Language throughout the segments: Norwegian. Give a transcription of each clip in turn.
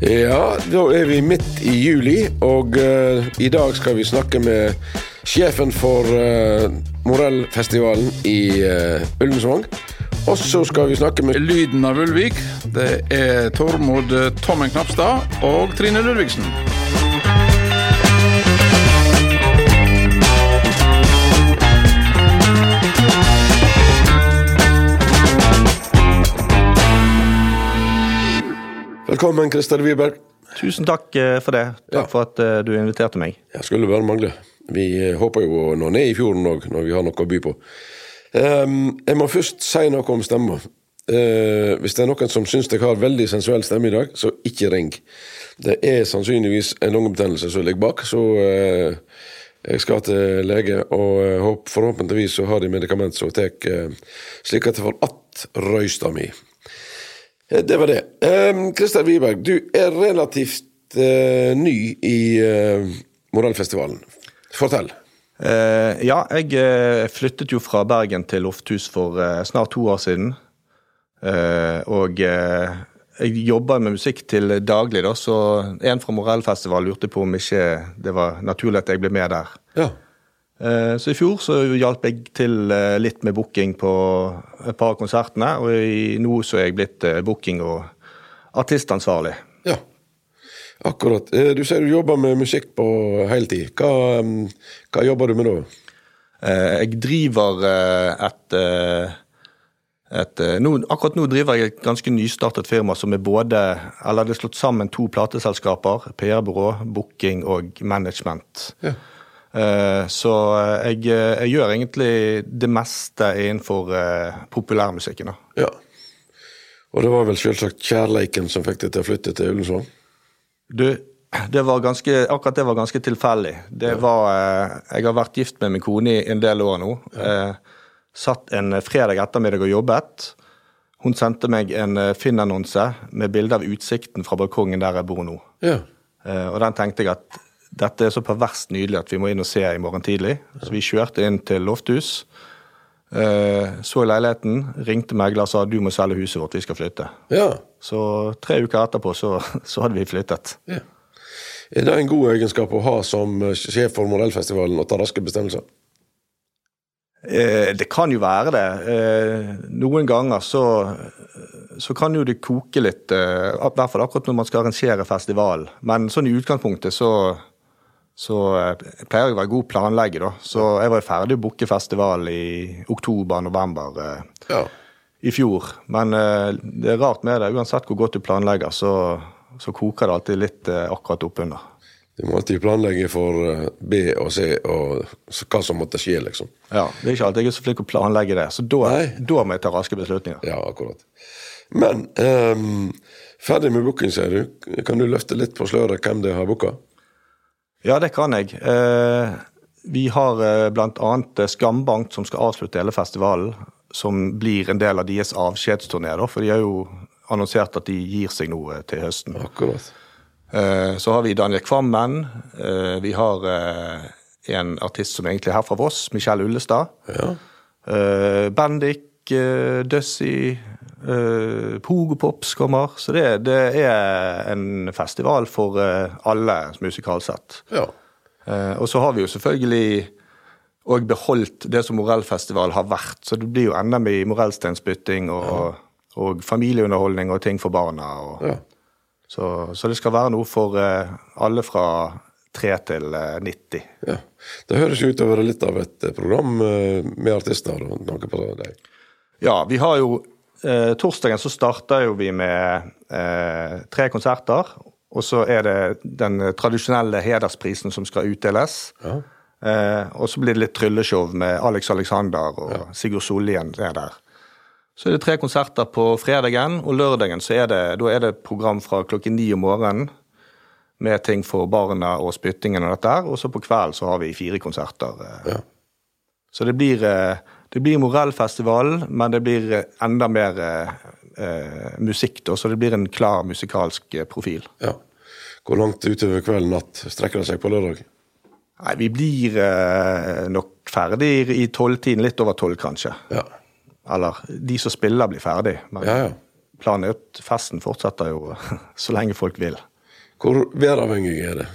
Ja, da er vi midt i juli, og uh, i dag skal vi snakke med sjefen for uh, Morellfestivalen i uh, Ullensvang. Og så skal vi snakke med Lyden av Ulvik. Det er Tormod Tommen Knapstad og Trine Ludvigsen. Velkommen, Christer Wiberg. Tusen takk eh, for det. Takk Ja. for at eh, du inviterte meg. Jeg skulle bare mangle. Vi eh, håper jo å nå ned i fjorden òg, når vi har noe å by på. Ehm, jeg må først si noe om stemma. Hvis det er noen som syns jeg har veldig sensuell stemme i dag, så ikke ring. Det er sannsynligvis en lungebetennelse som ligger bak, så jeg skal til lege, og forhåpentligvis så har de medikament som tar slik at jeg får att røysta mi. Eh, Det var det. Kristian Wiberg, du er relativt uh, ny i uh, Moralfestivalen. Fortell. Uh, ja, jeg eh, flyttet jo fra Bergen til Lofthus for eh, snart to år siden. Eh, og eh, jeg jobber med musikk til daglig, da, så en fra Morellfestivalen lurte på om ikke det var naturlig at jeg ble med der. Ja. Eh, Så i fjor så hjalp jeg til eh, litt med booking på et par av konsertene, og i, nå så er jeg blitt eh, booking- og artistansvarlig. ja. Akkurat. Du sier du jobber med musikk på heltid. Hva, mm, hva jobber du med da? Jeg driver et, et nå, Akkurat nå driver jeg et ganske nystartet firma som er både Eller det er slått sammen to plateselskaper. PR-byrå, booking og management. Ja. Eh, Så eh, jeg, eh, jeg gjør egentlig det meste innenfor populærmusikken. da. ja. Og det var vel selvsagt kjærleiken som fikk deg til å flytte til Ullensvang? Du, det var ganske, akkurat det var ganske tilfeldig. Det var, eh, jeg har vært gift med min kone i en del år nå. Ja. satt en fredag ettermiddag og jobbet. Hun sendte meg en Finn-annonse med bilde av utsikten fra balkongen der jeg bor nå. Ja. Og den tenkte jeg at dette er så perverst nydelig at vi må inn og se i morgen tidlig. Så vi kjørte inn til Lofthus. eh, så leiligheten, ringte megler og sa du må selge huset vårt, vi skal flytte. ja. Så tre uker etterpå så, så hadde vi flyttet. ja. Er det en god egenskap å ha som sjef for modellfestivalen å ta raske bestemmelser? Eh, det kan jo være det. Eh, noen ganger så, så kan jo det koke litt. Eh, I hvert fall akkurat når man skal arrangere festival. Men sånn i utgangspunktet så, så jeg pleier å være god planlegger, da. Så jeg var ferdig å booke festival i oktober-november eh, Ja. i fjor. Men eh, det er rart med det. Uansett hvor godt du planlegger, så, så koker det alltid litt eh, akkurat oppunder. Du må alltid planlegge for eh, B og C og hva som måtte skje, liksom. Ja, Det er ikke alltid jeg er så flink å planlegge det. Så da, da må jeg ta raske beslutninger. Ja, akkurat. Men um, ferdig med booking, sier du. Kan du løfte litt på sløret hvem det har booka? Ja, det kan jeg. Eh, vi har eh, bl.a. Skambank som skal avslutte hele festivalen. Som blir en del av deres avskjedsturné, for de har jo annonsert at de gir seg nå eh, til høsten. Akkurat. Eh, så har vi Daniel Kvammen. Eh, vi har eh, en artist som egentlig er her fra Voss, Michelle Ullestad. Ja. Eh, Bendik, eh, Døssi, eh, Pogopops kommer. Så det, det er en festival for eh, alle musikalt sett. ja. Eh, og så har vi jo selvfølgelig òg beholdt det som Morellfestival har vært. Så det blir jo enda mye morellsteinspytting og, og familieunderholdning og ting for barna. Og, ja. så, så det skal være noe for alle fra 3 til eh, 90. ja. Det høres jo ut til å være litt av et program med artister. og noe på deg. Ja, vi har jo eh, Torsdagen så starter jo vi med eh, tre konserter. Og så er det den tradisjonelle hedersprisen som skal utdeles. Ja. Eh, og så blir det litt trylleshow med Alex Alexander og Sigurd Sollien er der. Så er det tre konserter på fredagen, og lørdagen så er det, er det program fra klokken ni om morgenen med ting for barna og spyttingen og dette her. Og så på kvelden så har vi fire konserter. eh. Ja. Så det blir, eh, det blir Morellfestivalen, men det blir eh, enda mer eh, eh, musikk, da. Så det blir en klar musikalsk eh, profil. ja. Hvor langt utover kvelden natt strekker det seg på lørdag? Nei, vi blir eh, nok ferdig i tolvtiden, litt over tolv kanskje. Ja. Eller de som spiller, blir ferdig. Men Ja, ja. planen er at festen fortsetter jo så lenge folk vil. Hvor væravhengig er det?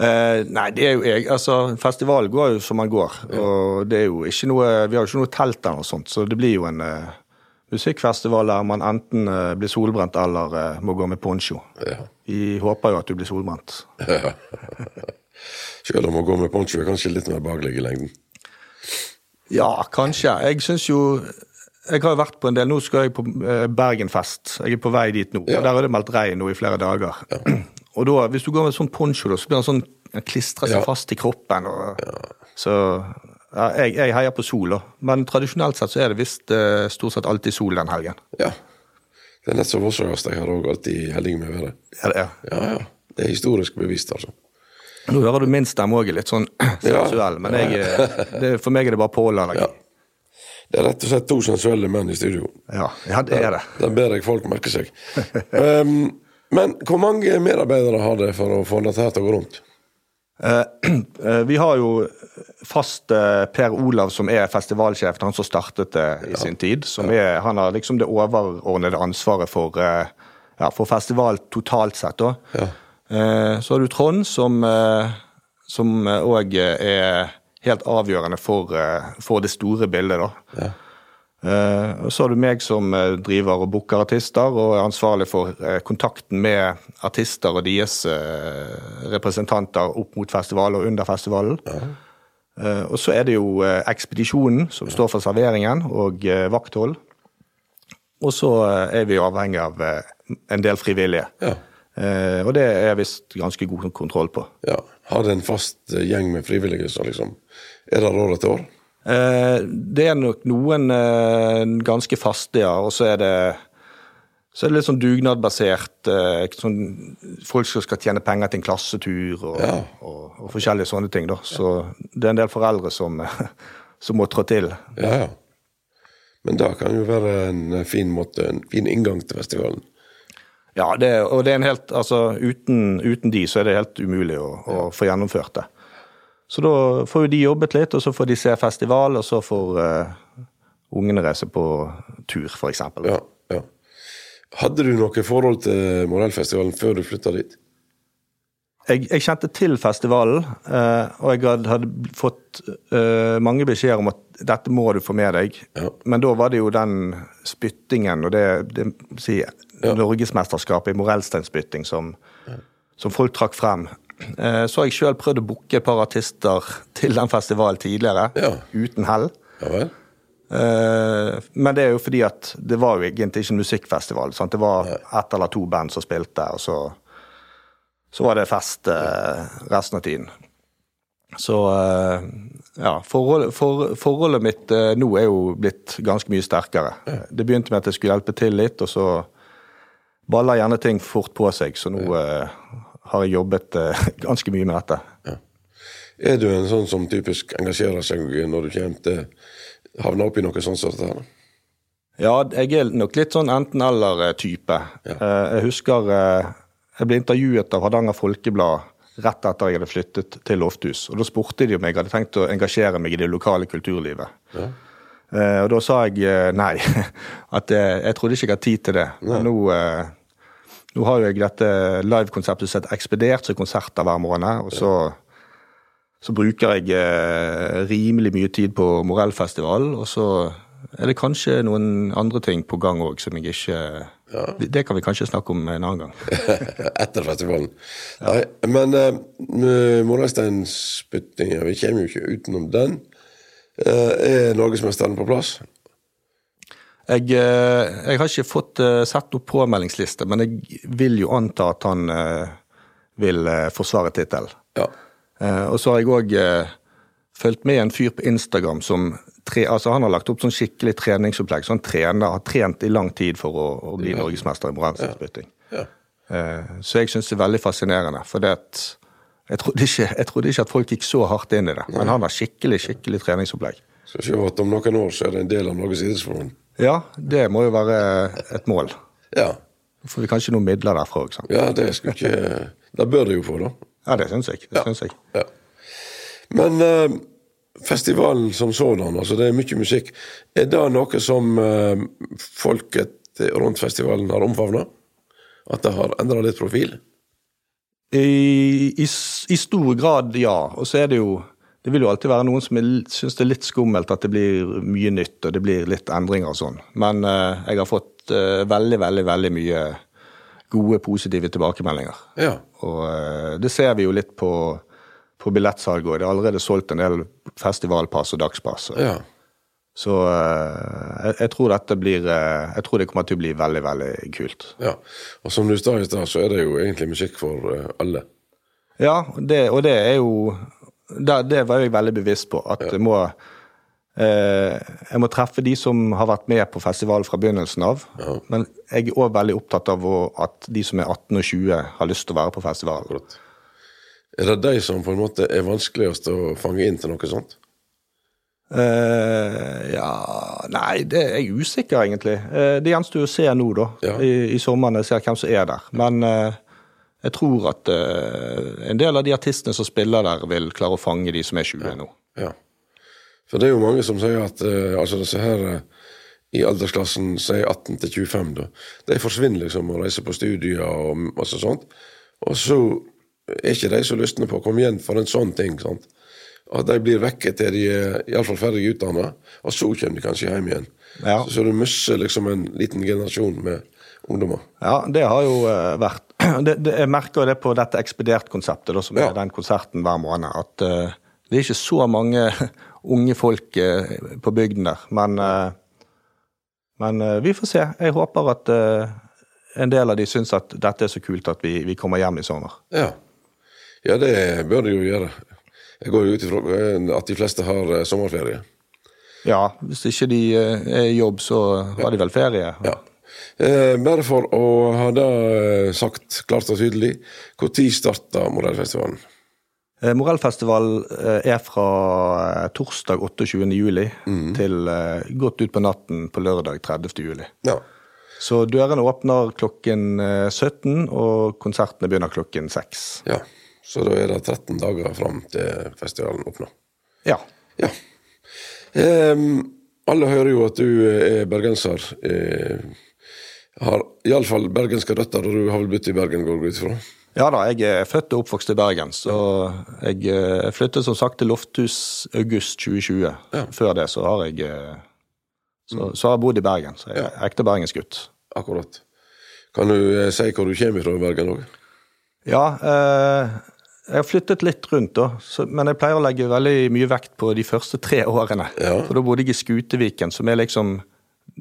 Eh, nei, det er jo jeg. Altså, festivalen går jo som man går. Og det er jo ikke noe Vi har jo ikke noe telt eller noe sånt, så det blir jo en eh, musikkfestival der man enten eh, blir solbrent eller eh, må gå med poncho. Ja. Vi håper jo at du blir solbrent. Selv om å gå med poncho er kanskje litt mer behagelig i lengden. Ja, kanskje. Jeg syns jo Jeg har jo vært på en del Nå skal jeg på eh, Bergenfest. Jeg er på vei dit nå. Ja. og Der er det meldt regn nå i flere dager. Og da, hvis du går med sånn poncho, så blir han sånn den klistrer seg Ja. fast i kroppen. Og, Så ja, jeg, jeg heier på sol, da. Men tradisjonelt sett så er det visst eh, stort sett alltid sol den helgen. Ja. Det er nett som Vossagast. Jeg har òg alltid heldig med været. Ja, det er. Ja, ja. Det er historisk bevist, altså. Nå hører du min stemme òg litt sånn sensuell, men jeg, eh, det, for meg er det bare pollenallergi. Ja. Det er rett og slett to sensuelle menn i studio. Ja. ja, det er det. Det ber jeg folk merke seg. um, men hvor mange medarbeidere har det for å få dette her til å gå rundt? Eh, eh, vi har jo fast eh, Per Olav som er festivalsjef, han som startet det i sin tid. Som er, han har liksom det overordnede ansvaret for, ja, for festival totalt sett. Ja. Så har du Trond, som òg er helt avgjørende for, for det store bildet. da. Eh, og Så har du meg som eh, driver og booker artister, og er ansvarlig for eh, kontakten med artister og deres representanter opp mot festival og under festivalen. Ja. og så er det jo ekspedisjonen, som står for serveringen, og vakthold. Og så er vi jo avhengig av en del frivillige. Ja. Og det er visst ganske god kontroll på. ja. Har det en fast gjeng med frivillige som liksom er der år etter år? Eh, det er nok noen eh, ganske faste, ja. Og så er det så er det litt sånn dugnadbasert. Eh, sånn, folk som skal tjene penger til en klassetur og, Ja. og, og forskjellige sånne ting. da. Så det er en del foreldre som, som må trå til. Ja, ja. Men det kan jo være en fin måte, en fin inngang til festivalen. Ja, det, og det er en helt, altså uten, uten de så er det helt umulig å, å få gjennomført det. Så da får jo de jobbet litt, og så får de se festival, og så får uh, ungene reise på tur, f.eks. Ja, ja. Hadde du noe forhold til Morellfestivalen før du flytta dit? Jeg, jeg kjente til festivalen, eh, og jeg hadde, fått eh, mange beskjeder om at dette må du få med deg. Ja. Men da var det jo den spyttingen og det, det si, Ja. norgesmesterskapet i morellsteinspytting som, som folk trakk frem. Eh, så har jeg sjøl prøvd å booke et par artister til den festivalen tidligere, Ja. uten hell. Ja? Eh, men det er jo fordi at det var jo egentlig ikke en musikkfestival. Sant? Det var ett eller to band som spilte, og så, så var det fest eh, resten av tiden. Så ja, forholdet, for, forholdet mitt nå er jo blitt ganske mye sterkere. Det begynte med at jeg skulle hjelpe til litt, og så baller gjerne ting fort på seg. Så nå har jeg jobbet eh, ganske mye med dette. Er du en sånn som typisk engasjerer seg når du kommer til havner i noe sånt som dette? Ja, jeg er nok litt sånn enten-eller-type. Jeg husker eh, jeg ble intervjuet av Hardanger Folkeblad rett etter jeg hadde flyttet til Lofthus. Og Da spurte de om jeg hadde tenkt å engasjere meg i det lokale kulturlivet. Eh, Og Da sa jeg eh, nei. At eh, jeg trodde ikke jeg hadde tid til det. Men nå, eh, nå har jo jeg dette live-konseptet sett Ekspedert, så er konserter hver måned. Og så, så bruker jeg eh, rimelig mye tid på Morellfestivalen. Og så er det kanskje noen andre ting på gang òg som jeg ikke Det kan vi kanskje snakke om en annen gang. Etter festivalen. Nei, men uh, Morgensteinspyttinga, vi kommer jo ikke utenom den. Eh, er norgesmesteren på plass? Jeg, eh, jeg har ikke fått eh, sett noen påmeldingsliste, men jeg vil jo anta at han eh, vil forsvare tittelen. Ja. Og så har jeg òg fulgt med en fyr på Instagram som tre, altså han har lagt opp sånn skikkelig treningsopplegg. Så han trener, har trent i lang tid for å, å bli norgesmester i morensutbytting. ja. Så jeg syns det er veldig fascinerende. For det at jeg trodde, ikke, jeg trodde ikke at folk gikk så hardt inn i det. Men han har skikkelig skikkelig treningsopplegg. Skal se at om noen år så er det en del av Norges idrettsforbund. Ja, det må jo være et mål. Ja. Får vi kanskje noen midler derfra òg. ja, det skulle ikke Det bør du jo få, da. Ja, det syns jeg. Det syns jeg. Ja. Men eh, festivalen som sådan, altså det er mye musikk. Er det noe som eh, folket rundt festivalen har omfavna? At det har endra litt profil? I, i, I stor grad, ja. Og så er det jo Det vil jo alltid være noen som syns det er litt skummelt at det blir mye nytt og det blir litt endringer og sånn. Men eh, jeg har fått eh, veldig, veldig, veldig mye gode, positive tilbakemeldinger. Ja. Og eh, det ser vi jo litt på, på billettsalget òg. Det er allerede solgt en del festivalpass og dagspass. ja. Så eh, jeg, jeg tror dette blir eh, Jeg tror det kommer til å bli veldig, veldig kult. ja. Og som du sa i stad, så er det jo egentlig musikk for eh, alle. Ja, det, og det er jo det, det var jeg veldig bevisst på. At jeg må eh, Jeg må treffe de som har vært med på festivalen fra begynnelsen av. Men jeg er òg veldig opptatt av at de som er 18 og 20, har lyst til å være på festivalen. Klart. Er det de som på en måte er vanskeligst å fange inn til noe sånt? Uh, ja Nei, det er jeg usikker, egentlig. Uh, det gjenstår å se nå, da. Ja. I, I sommeren jeg ser hvem som er der. Men eh, jeg tror at uh, en del av de artistene som spiller der, vil klare å fange de som er 20 nå. Ja. For det er jo mange som sier at uh, altså disse her uh, i aldersklassen sier 18 til 25, da, de forsvinner liksom og reiser på studier og masse sånt. Og så er ikke de så lystne på å komme igjen for en sånn ting. sant? At de blir vekke til de er iallfall ferdig utdanna, og så kommer de kanskje hjem igjen. Ja. Så, så du mister liksom en liten generasjon med ungdommer. Ja, det har jo eh, vært det, det, Jeg merker det på dette Ekspedert-konseptet, som Ja. er den konserten hver måned, at uh, det er ikke så mange unge folk uh, på bygden der. Men, uh, men vi får se. Jeg håper at en del av de syns at dette er så kult at vi, vi kommer hjem i sommer. Ja. ja, det bør de jo gjøre. Jeg går jo ut ifra at de fleste har sommerferie. Ja, hvis ikke de er i jobb, så har de vel ferie. Ja. Eh, bare for å ha det eh, sagt klart og tydelig, når starta Morellfestivalen? Morellfestivalen Morellfestival eh, er fra torsdag 28. juli til godt godt utpå natten på lørdag 30. juli. Ja. Så dørene åpner klokken eh, 17, og konsertene begynner klokken 6. ja. Så da er det 13 dager fram til festivalen åpner. Ja. Ja. Ehm, alle hører jo at du er bergenser. Eh, har iallfall bergenske røtter, og du har vel bodd i Bergen, går jeg ut ifra? ja da, jeg er født og oppvokst i Bergen, så jeg eh, flyttet som sagt til Lofthus august 2020. Ja. Før det så har jeg eh, så, så har jeg bodd i Bergen, så jeg er ekte bergensgutt. Akkurat. Kan du eh, si hvor du kommer fra i Bergen òg? Ja, eh, jeg har flyttet litt rundt, da, så, men jeg pleier å legge veldig mye vekt på de første tre årene. Ja. For da bodde jeg i Skuteviken, som er liksom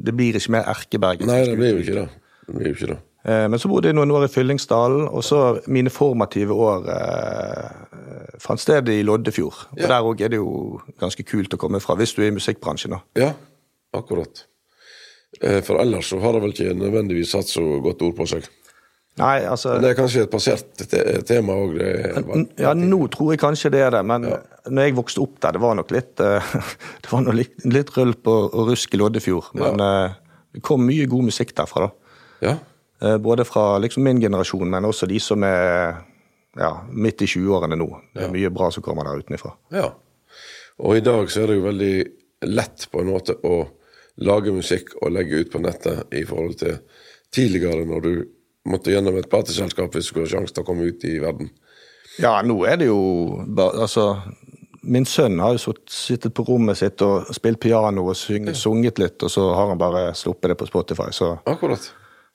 Det blir ikke mer erkebergensk. Nei, det blir jo ikke det. Det blir jo ikke det. Eh, Men så bodde jeg noen år i Fyllingsdalen, og så mine formative år eh, fant sted i Loddefjord. Og der òg er det jo ganske kult å komme fra, hvis du er i musikkbransjen. da. Ja, akkurat. Eh, For ellers så har det vel ikke nødvendigvis hatt så godt ord på seg. Nei, altså Men det er kanskje et passert te tema òg. Ja, nå tror jeg kanskje det er det, men når jeg vokste opp der, det var nok litt eh, Det var nok litt, litt rølp og, og rusk i Loddefjord. Men eh, det kom mye god musikk derfra, da. Ja. Eh, Både fra liksom min generasjon, men også de som er ja, midt i 20-årene nå. Det er mye bra som kommer der utenfra. ja. Og i dag så er det jo veldig lett på en måte å lage musikk og legge ut på nettet i forhold til tidligere, når du måtte gjennom et plateselskap hvis du skulle ha sjanse til å komme ut i verden. Ja, nå er det jo bare Altså, min sønn har jo sittet på rommet sitt og spilt piano og syng, sunget litt, og så har han bare sluppet det på Spotify. Så Akkurat.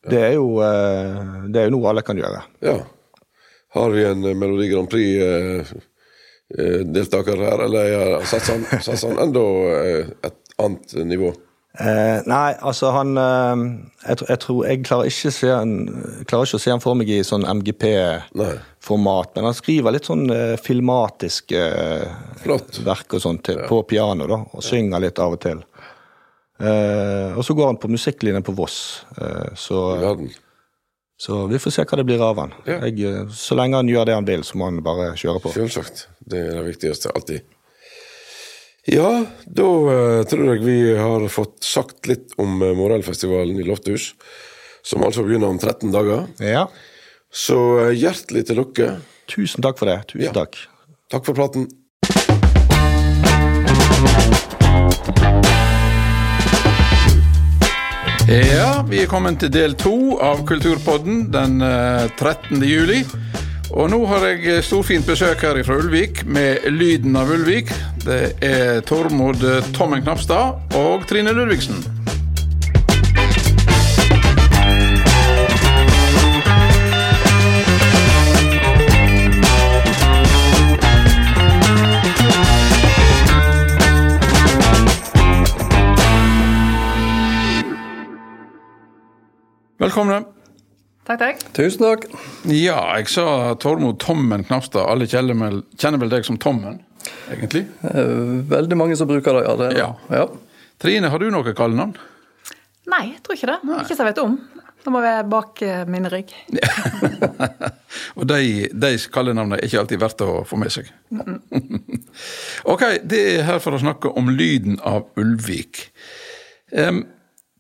det er jo eh, Det er jo noe alle kan gjøre. Ja. Har vi en eh, Melodi Grand Prix-deltaker her, eller eh, satser han, satser han enda eh, et annet nivå? Eh, nei, altså han eh, jeg, jeg tror Jeg klarer ikke, han, klarer ikke å se han for meg i sånn MGP-format, men han skriver litt sånn eh, filmatiske eh, verk og sånt til, på piano, da, og synger litt av og til. Eh, og så går han på musikklinjen på Voss, eh, så, så vi får se hva det blir av han. Ja. Jeg, så lenge han gjør det han vil, så må han bare kjøre på. Selvsagt. Det er det viktigste alltid. Ja, da uh, tror jeg vi har fått sagt litt om uh, Morellfestivalen i Lofthus, som altså begynner om 13 dager. Ja. Så uh, hjertelig til dere. Tusen takk for det. Tusen Ja. takk. Takk for praten. Ja, vi er kommet til del to av Kulturpodden den 13. Eh, juli. Og nå har jeg storfint besøk her fra Ulvik med Lyden av Ulvik. Det er Tormod Tommen Knapstad og Trine Ludvigsen. Velkomne. Takk, takk. Tusen takk. Ja, jeg sa Tormod Tommen Knapstad. Alle kjenner vel deg som Tommen, egentlig? Eh, veldig mange som bruker det, ja. Det, ja. ja. Trine, har du noe kallenavn? Nei, jeg tror ikke det. Nei. Ikke som jeg vet om. Da må vi bak eh, min rygg. og de, de kallenavnene er ikke alltid verdt å få med seg. Ok, det er her for å snakke om lyden av Ulvik. Um,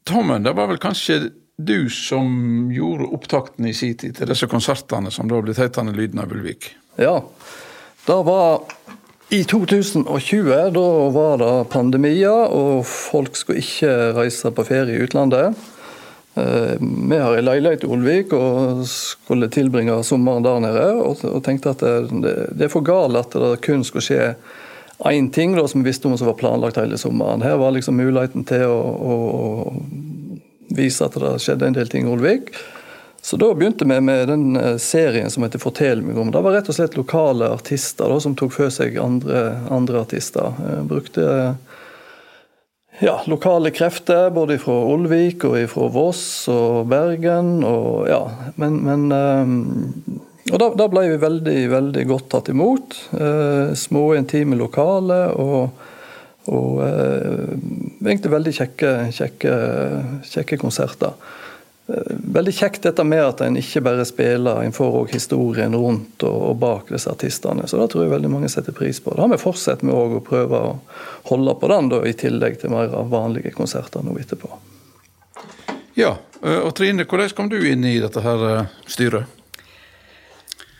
Tommen, det var vel kanskje du som gjorde opptakten i sin tid til disse konsertene som da ble hetende Lyden av Ulvik? Ja, det var i 2020. Da var det pandemier, og folk skulle ikke reise på ferie i utlandet. Eh, vi har en leilighet i Olvik og skulle tilbringe sommeren der nede. Og tenkte at det, det er for galt at det kun skulle skje én ting da, som vi visste om som var planlagt hele sommeren. Her var liksom muligheten til å, å vise at det skjedde en del ting i Olvik. Så da begynte vi med den eh, serien som heter Fortell meg om. Det var rett og slett lokale artister da, som tok for seg andre, andre artister. Eh, brukte ja, lokale krefter, både fra Olvik og fra Voss og Bergen. Og, ja, men, men eh, og da, da, ble vi veldig, veldig godt tatt imot. små, intime lokale. og og eh, egentlig veldig kjekke, kjekke, kjekke, konserter. Eh, veldig kjekt dette med at en ikke bare spiller, en får òg historien rundt og, og, bak disse artistene. Så det tror jeg veldig mange setter pris på. Det har vi fortsatt med å prøve å holde på den, da, i tillegg til mer vanlige konserter nå etterpå. Ja, eh, og Trine, hvordan kom du inn i dette her styret?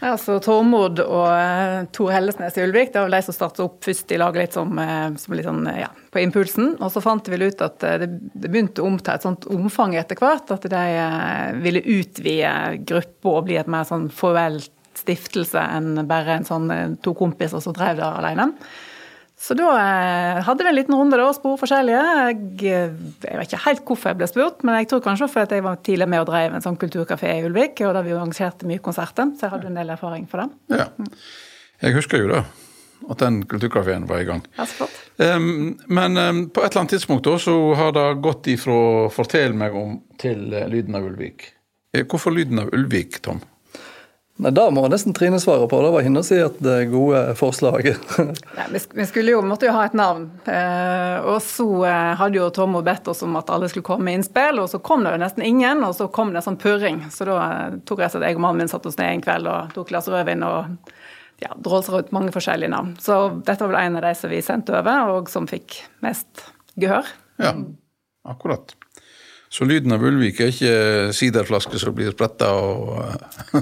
Altså, Tormod og uh, Tor Hellesnes i Ulvik det var vel de som startet opp først i laget litt som, uh, som litt sånn, uh, ja, på impulsen. Og så fant vi ut at det, det, begynte å omta et sånt omfang etter hvert. At de ville utvide gruppa og bli et mer sånn formelt stiftelse enn bare en sånn to kompiser som drev det alene. Så da eh, hadde vi en liten runde da, og spor forskjellige. Jeg, eh, jeg, vet ikke helt hvorfor jeg ble spurt, men jeg tror kanskje fordi jeg var tidlig med og drev en sånn kulturkafé i Ulvik, og da vi arrangerte mye konserter, så jeg hadde en del erfaring for det. Ja, jeg husker jo det. At den kulturkafeen var i gang. Ja, så flott. Um, men um, på et eller annet tidspunkt da, så har det gått ifra 'fortell meg om' til uh, 'Lyden av Ulvik'. Hvorfor 'Lyden av Ulvik', Tom? Nei, Da må nesten Trine svare på. Det var hennes si at det er gode forslaget. Nei, vi skulle jo, måtte jo ha et navn. Eh, og så eh, hadde jo Tom bedt oss om at alle skulle komme med innspill, og så kom det jo nesten ingen. Og så kom det en sånn purring. Så da eh, tok jeg at jeg og mannen min satte oss ned en kveld og tok glass rødvin og ja, drålte ut mange forskjellige navn. Så dette var vel en av de som vi sendte over, og som fikk mest gehør. Ja, akkurat. Så lyden av Ulvik er ikke siderflaske som blir spretta og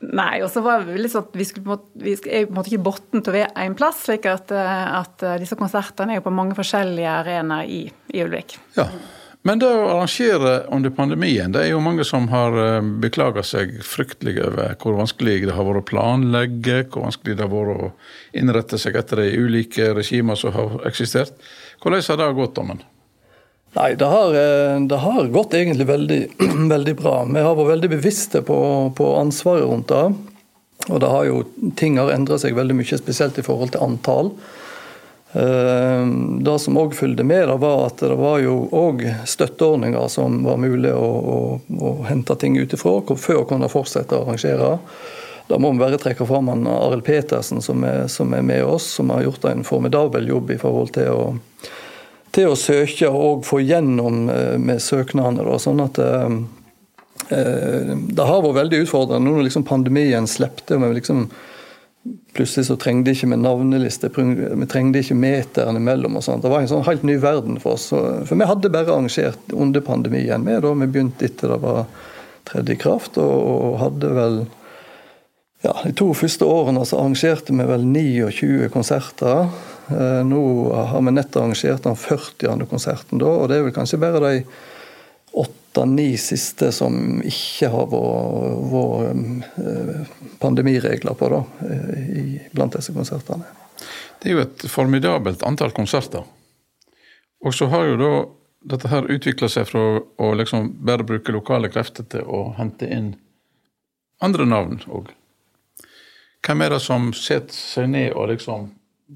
Nei, og så var det litt sånn at vi skulle vi er på en måte ikke bundet til å være én plass, slik at, at, disse konsertene er jo på mange forskjellige arenaer i, i Ulvik. Ja, men det å arrangere under pandemien, det er jo mange som har eh, beklaga seg fryktelig over hvor vanskelig det har vært å planlegge, hvor vanskelig det har vært å innrette seg etter de ulike regimer som har eksistert. Hvordan har det gått, Dommen? Nei, det har, eh, det har, gått egentlig veldig, veldig, bra. Vi har vært veldig bevisste på, på, ansvaret rundt det. Og det har jo, ting har endret seg veldig mye, spesielt i forhold til antall. Eh, det som òg fulgte med, det var at det var jo òg støtteordninger som var mulig å, å, å hente ting ut ifra før å kunne fortsette å arrangere. Da må vi bare trekke fram Arild Petersen som er, som er med oss, som har gjort en formidabel jobb i forhold til å til å søke og få gjennom med med Og Sånn at eh, eh, det har vært veldig utfordrende. Nå når liksom pandemien slepte, og vi liksom Plutselig så trengte ikke vi navneliste, vi trengte ikke meteren imellom. og sånt. Det var en sånn helt ny verden for oss. For vi hadde bare arrangert under pandemien. Vi, da, vi begynte etter det var tredje kraft, og hadde vel ja, De to første årene så arrangerte vi vel 29 konserter. Eh, nå har vi nett arrangert den 40. konserten, da, og det er vel kanskje bare de åtte-ni siste som ikke har vært pandemiregler på, da, blant disse konsertene. Det er jo et formidabelt antall konserter. Og så har jo da dette her utvikla seg fra å liksom bare bruke lokale krefter til å hente inn andre navn òg. Hvem er det som setter seg ned og liksom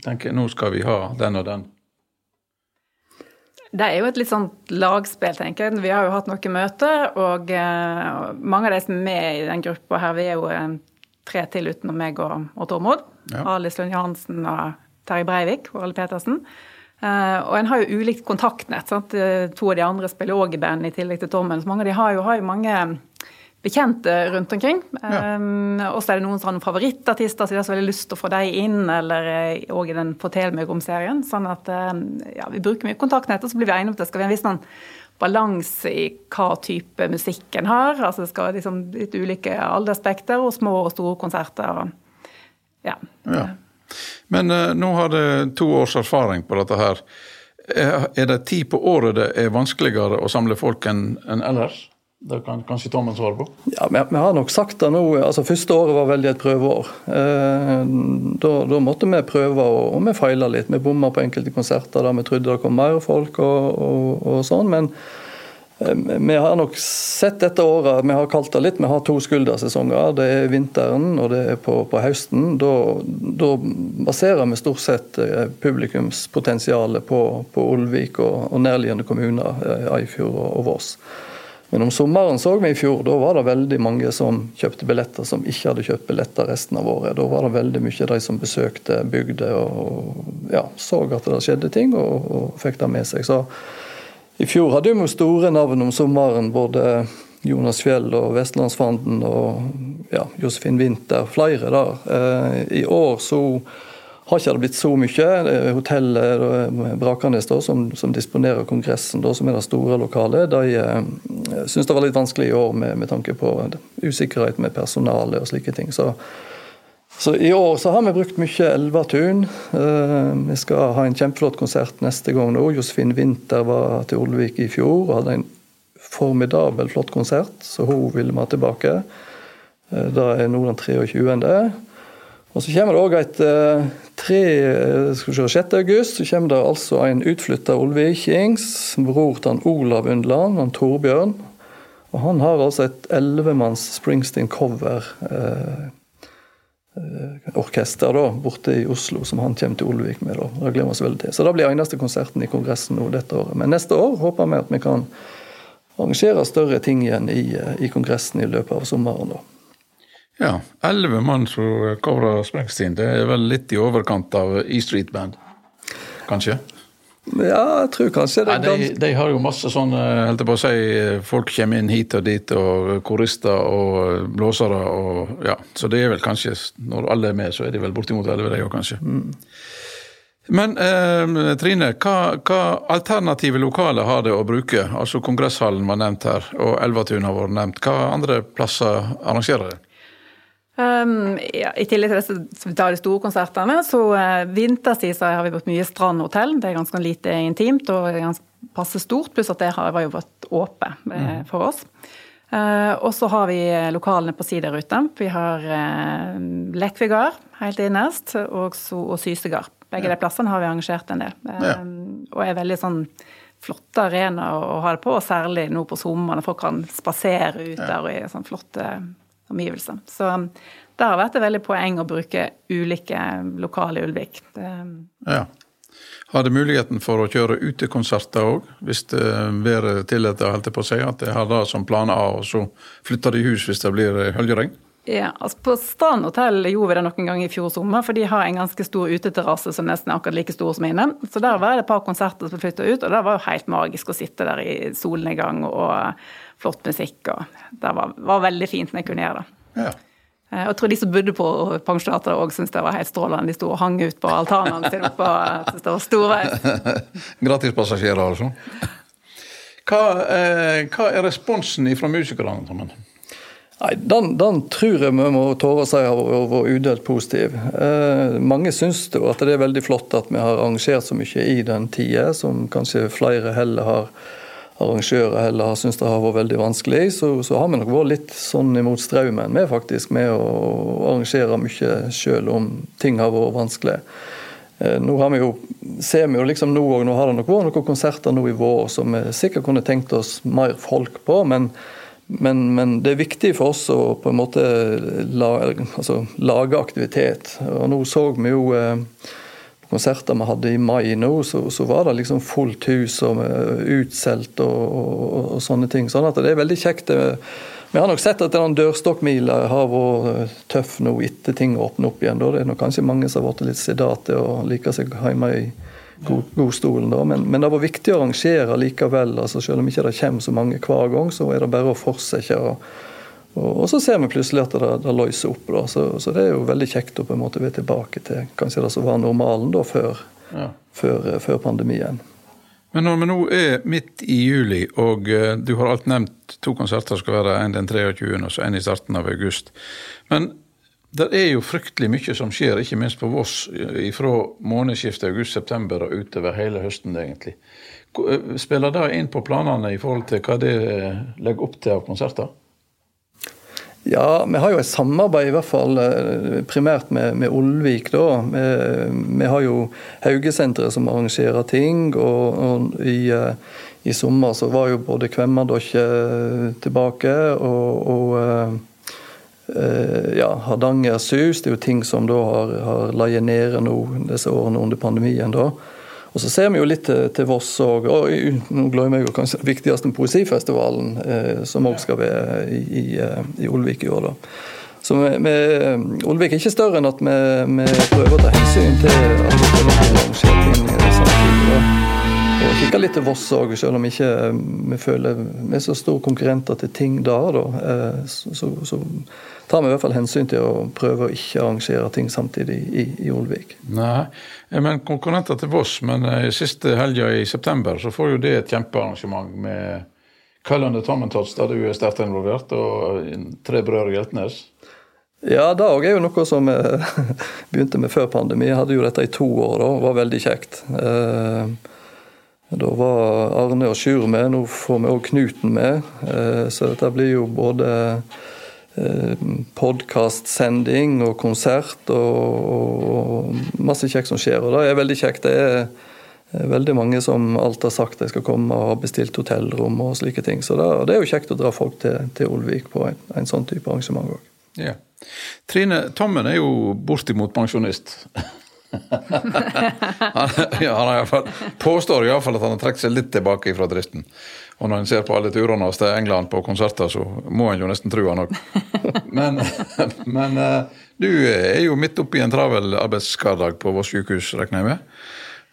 tenker nå skal vi ha den og den? Det er jo et litt sånn lagspill, tenker jeg. Vi har jo hatt noen møter, og uh, mange av de som er med i den gruppa her, vi er jo uh, tre til utenom meg og, og Tormod. Ja. Alice Lund Johansen og Terje Breivik og alle Petersen. Uh, og en har jo ulikt kontaktnett. Sant? To av de andre spiller òg i band i tillegg til Tormod. Så mange av de har jo, har jo mange bekjente rundt omkring. Ja. Um, og så er det noen som noen favorittartister, så de har så veldig lyst til å få dem inn, eller òg i den Fortell meg om-serien. Sånn at um, ja, vi bruker mye kontaktnett, og så blir vi enige om at det skal være en viss sånn balanse i hva type musikk en har. Altså det skal være liksom litt ulike alderspekter, og små og store konserter. Og, ja. ja. Men uh, nå har det to års erfaring på dette her. Er det tid på året det er vanskeligere å samle folk enn en ellers? Det kan kanskje Tommen svare på? Ja, vi, har nok sagt det nå. altså Første året var veldig et prøveår. Eh, da, da, måtte vi prøve, og, vi feila litt. Vi bomma på enkelte konserter der vi trodde det kom mer folk og, og, og sånn. Men eh, vi har nok sett dette året, vi har kalt det litt, vi har to skuldersesonger. Det er vinteren og det er på, på høsten. Da, da, baserer vi stort sett eh, publikumspotensialet på, på Olvik og, og nærliggende kommuner, Eifjord og, og Voss. Men om sommeren så vi i fjor, da var det veldig mange som kjøpte billetter som ikke hadde kjøpt billetter resten av året. Da var det veldig mye de som besøkte bygder og ja, så at det skjedde ting, og, og fikk det med seg. Så i fjor hadde vi store navn om sommeren. både Jonas Fjell og Vestlandsfanden og ja, Josefin Winther, flere der. Eh, I år så har ikke det blitt så mye. Hotellet Brakanes, da, som, som, disponerer Kongressen, da, som er det store lokalet, de eh, syns det var litt vanskelig i år med, med tanke på usikkerhet med personalet og slike ting. Så, så I år så har vi brukt mye Elvatun. Eh, vi skal ha en kjempeflott konsert neste gang nå. Josefin Winther var til Olvik i fjor og hadde en formidabel flott konsert, så hun ville vi ha tilbake. Eh, det er nå den 23. Og Så kommer det òg et eh, tre, skal vi se, 6. august så kommer det altså en utflytta olvikings, bror til Olav Undland, han Torbjørn. Og Han har altså et ellevemanns Springsteen-cover-orkester eh, da, borte i Oslo, som han kommer til Olvik med. da. Det gleder vi oss veldig til. Så Det blir eneste konserten i Kongressen nå dette året. Men neste år håper vi at vi kan arrangere større ting igjen i, eh, i Kongressen i løpet av sommeren. da. Ja, elleve mann som covra Springsteen. Det er vel litt i overkant av E Street Band, kanskje? Ja, jeg tror kanskje det. Nei, de, de, har jo masse sånn, holdt jeg på å si, folk kommer inn hit og dit, og korister og blåsere og ja. Så det er vel kanskje, når alle er med, så er de vel bortimot elleve, de òg, kanskje. Mm. Men eh, Trine, hva, hva, alternative lokaler har det å bruke? Altså Kongresshallen var nevnt her, og Elvatun har vært nevnt. Hva andre plasser arrangerer det? Um, ja, I tillegg til disse, de store konsertene, så uh, vinterstid så har vi brukt mye Strandhotell. Det er ganske lite intimt og ganske passe stort, pluss at det har, var jo vært åpent uh, mm. for oss. Uh, og så har vi lokalene på siderute. Vi har uh, Lekvegard helt innerst, og, så, og Sysegard. Begge ja. de plassene har vi arrangert en del. Ja. og er veldig sånn flotte arenaer å ha det på, og særlig nå på sommeren. Folk kan spasere ut der og i sånn flotte omgivelser. Så det har vært et veldig poeng å bruke ulike lokale Ulvik. Ja. Har det muligheten for å kjøre utekonserter òg, hvis det været tillater, holdt jeg på å si, at de har det som plan A, og så flytter de hus hvis det blir høljregn? Ja, altså På Strand hotell gjorde vi det noen ganger i fjor sommer, for de har en ganske stor uteterrasse som nesten er akkurat like stor som inne. Så der var det et par konserter som flytta ut, og det var jo helt magisk å sitte der i solnedgang og flott musikk. og Det var, var veldig fint når jeg kunne gjøre det. Ja. Eh, og jeg tror de som bodde på pensjonatet òg syntes det var helt strålende. De sto og hang ut på altanene sine oppe og syntes det var storveis. Gratispassasjerer, altså. Hva, eh, hva, er responsen fra musikerne? Nei, den, den, tror jeg vi må tåre å si har vært udelt positiv. Eh, mange syns jo at det er veldig flott at vi har arrangert så mye i den tida, som kanskje flere heller har arrangører heller har syntes det har vært veldig vanskelig, så, så, har vi nok vært litt sånn imot strømmen med faktisk med å arrangere mye selv om ting har vært vanskelig. Eh, nå har vi jo, ser vi jo liksom nå og nå har det nok vært noen konserter nå i vår som vi sikkert kunne tenkt oss mer folk på, men, men, men det er viktig for oss å på en måte la, altså, lage aktivitet. Og nå så vi jo på konserter vi hadde i mai nå, så, så var det liksom fullt hus og utsolgt og, og, og, sånne ting. Sånn at det er veldig kjekt. Vi har nok sett at den dørstokkmila har vært tøff nå etter ting åpner opp igjen. Da. Det er nok kanskje mange som har blitt litt sedate og liker seg hjemme i godstolen. Da. Men, men, det var viktig å arrangere likevel. altså Selv om ikke det kommer så mange hver gang, så er det bare å fortsette. Og, og, så ser vi plutselig at det, det løser opp. Da. Så, så, det er jo veldig kjekt å på en måte være tilbake til kanskje det som var normalen da før, ja. før, før, pandemien. Men når vi nå er midt i juli, og uh, du har alt nevnt to konserter skal være en den 23. og en i starten av august. Men det er jo fryktelig mye som skjer, ikke minst på Voss, fra månedsskiftet august-september og utover hele høsten, egentlig. Eh, spiller det inn på planene i forhold til hva det eh, legger opp til av konserter? Ja, vi har jo et samarbeid, i hvert fall eh, primært med, med Olvik. da. Vi, vi, har jo Haugesenteret som arrangerer ting. Og, og i, i, sommer så var jo både Kvemmadokke tilbake og, og ja, Hardanger Sus. Det er jo ting som da har, har ligget nede nå disse årene under pandemien. da. Og Så ser vi jo litt til, til Voss òg. Og, nå glemmer jeg jo kanskje den viktigste poesifestivalen, eh, som òg skal være i, i, eh, i, Olvik i år. da. Så vi, vi, Olvik er ikke større enn at vi, vi prøver å ta hensyn til at skal arrangere ting. Og kikka litt til Voss òg, selv om ikke vi føler vi er så store konkurrenter til ting der. da, eh, så, så tar vi i hvert fall hensyn til å prøve å ikke arrangere ting samtidig i, i Olvik. Nei, men konkurrenter til Voss, men eh, siste helga i september så får jo det et kjempearrangement med Kallende Tammentots, der du er sterkt involvert, og Tre brødre Hjeltnes. Ja, det òg er jo noe som vi begynte med før pandemi. Jeg hadde jo dette i to år, da. Det var veldig kjekt. Eh, da var Arne og Sjur med, nå får vi òg Knuten med. Eh, så dette blir jo både Eh, podkastsending og konsert og, masse kjekt som skjer. Og det er veldig kjekt. Det er veldig mange som alt har sagt de skal komme og har bestilt hotellrom og slike ting. Så det, er jo kjekt å dra folk til, Olvik på en, en, sånn type arrangement òg. Ja. Trine, Tommen er jo bortimot pensjonist. han, ja, han i fall, påstår iallfall at han har trukket seg litt tilbake fra driften. Og når en ser på alle turene hans til England på konserter, så må en jo nesten tro han òg. Men, men, eh, du er jo midt oppi en travel arbeidshverdag på Voss sykehus, regner jeg med.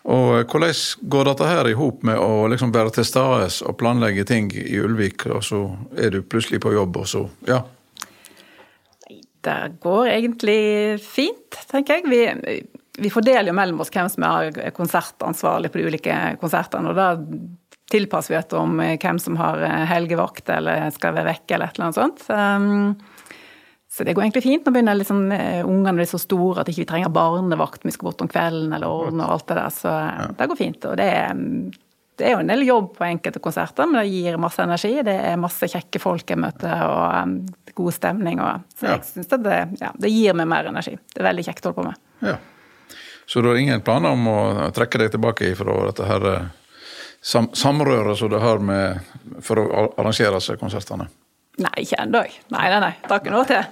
Og hvordan går dette her i hop med å liksom være til stede og planlegge ting i Ulvik, og så er du plutselig på jobb, og så ja? Det går egentlig fint, tenker jeg. Vi, vi fordeler jo mellom oss hvem som er konsertansvarlig på de ulike konsertene. og da tilpasser vi etter om eh, hvem som har eh, helgevakt eller skal være vekke eller et eller annet sånt. Um, så det går egentlig fint. Nå begynner liksom, ungene bli så store at ikke vi ikke trenger barnevakt vi skal bort om kvelden eller ordne og alt det der. Så ja. det går fint. Og det er, det er, jo en del jobb på enkelte konserter, men det gir masse energi. Det er masse kjekke folk jeg møter, og um, god stemning. Og, så ja. jeg syns det, ja, det gir meg mer energi. Det er veldig kjekt å holde på med. Ja. Så du har ingen planer om å trekke deg tilbake fra dette her sam samrøret som du har med, for å arrangere seg konsertene? Nei, ikke ennå. Nei, nei, nei. Det har ikke noe til.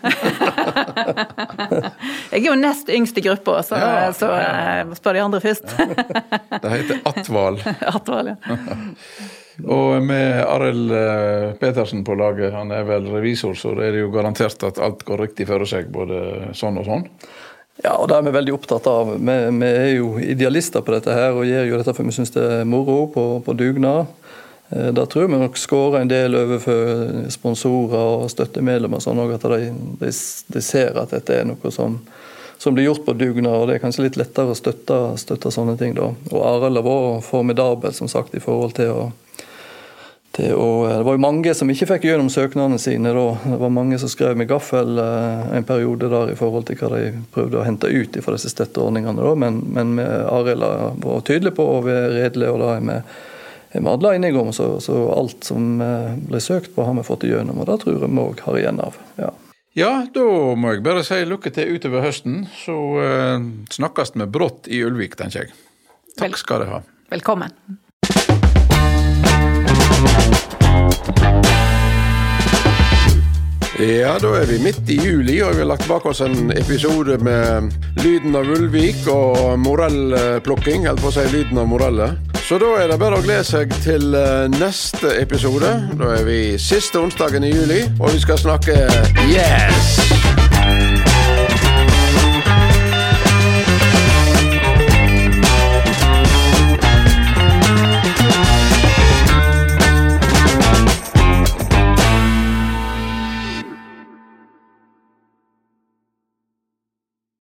jeg er jo nest yngst i gruppa, så, ja, så ja. Uh, spør de andre først. det heter Atval. Atval, ja. Og med Arild eh, Petersen på laget, han er vel revisor, så det er det jo garantert at alt går riktig for seg, både sånn og sånn? Ja, og det er vi veldig opptatt av. Vi, vi, er jo idealister på dette her og gjør jo dette for vi syns det er moro på, på dugnad. Eh, da tror vi nok skårer en del overfor sponsorer og støttemedlemmer, sånn at de, de, de, ser at dette er noe som, som blir gjort på dugnad. og Det er kanskje litt lettere å støtte, støtte sånne ting. da. Og Arild har vært formidabel som sagt, i forhold til å det, det var jo mange som ikke fikk gjennom søknadene sine. Da. Det var mange som skrev med gaffel eh, en periode der i forhold til hva de prøvde å hente ut fra disse støtteordningene. Da. Men, men Arild var tydelig på og vi er redelige, og det er vi, er vi alle enige om. Så, så alt som eh, ble søkt på, har vi fått igjennom. Og det tror jeg vi òg har igjen av. ja. Ja, da må jeg bare si lykke til utover høsten. Så uh, snakkes vi brått i Ulvik, tenker jeg. Takk skal dere ha. Velkommen. Ja, da er vi midt i juli, og vi har lagt bak oss en episode med lyden av Ulvik og morellplukking. Eller på å si lyden av moreller. Så da er det bare å glede seg til eh, neste episode. Da er vi siste onsdagen i juli, og vi skal snakke Yes!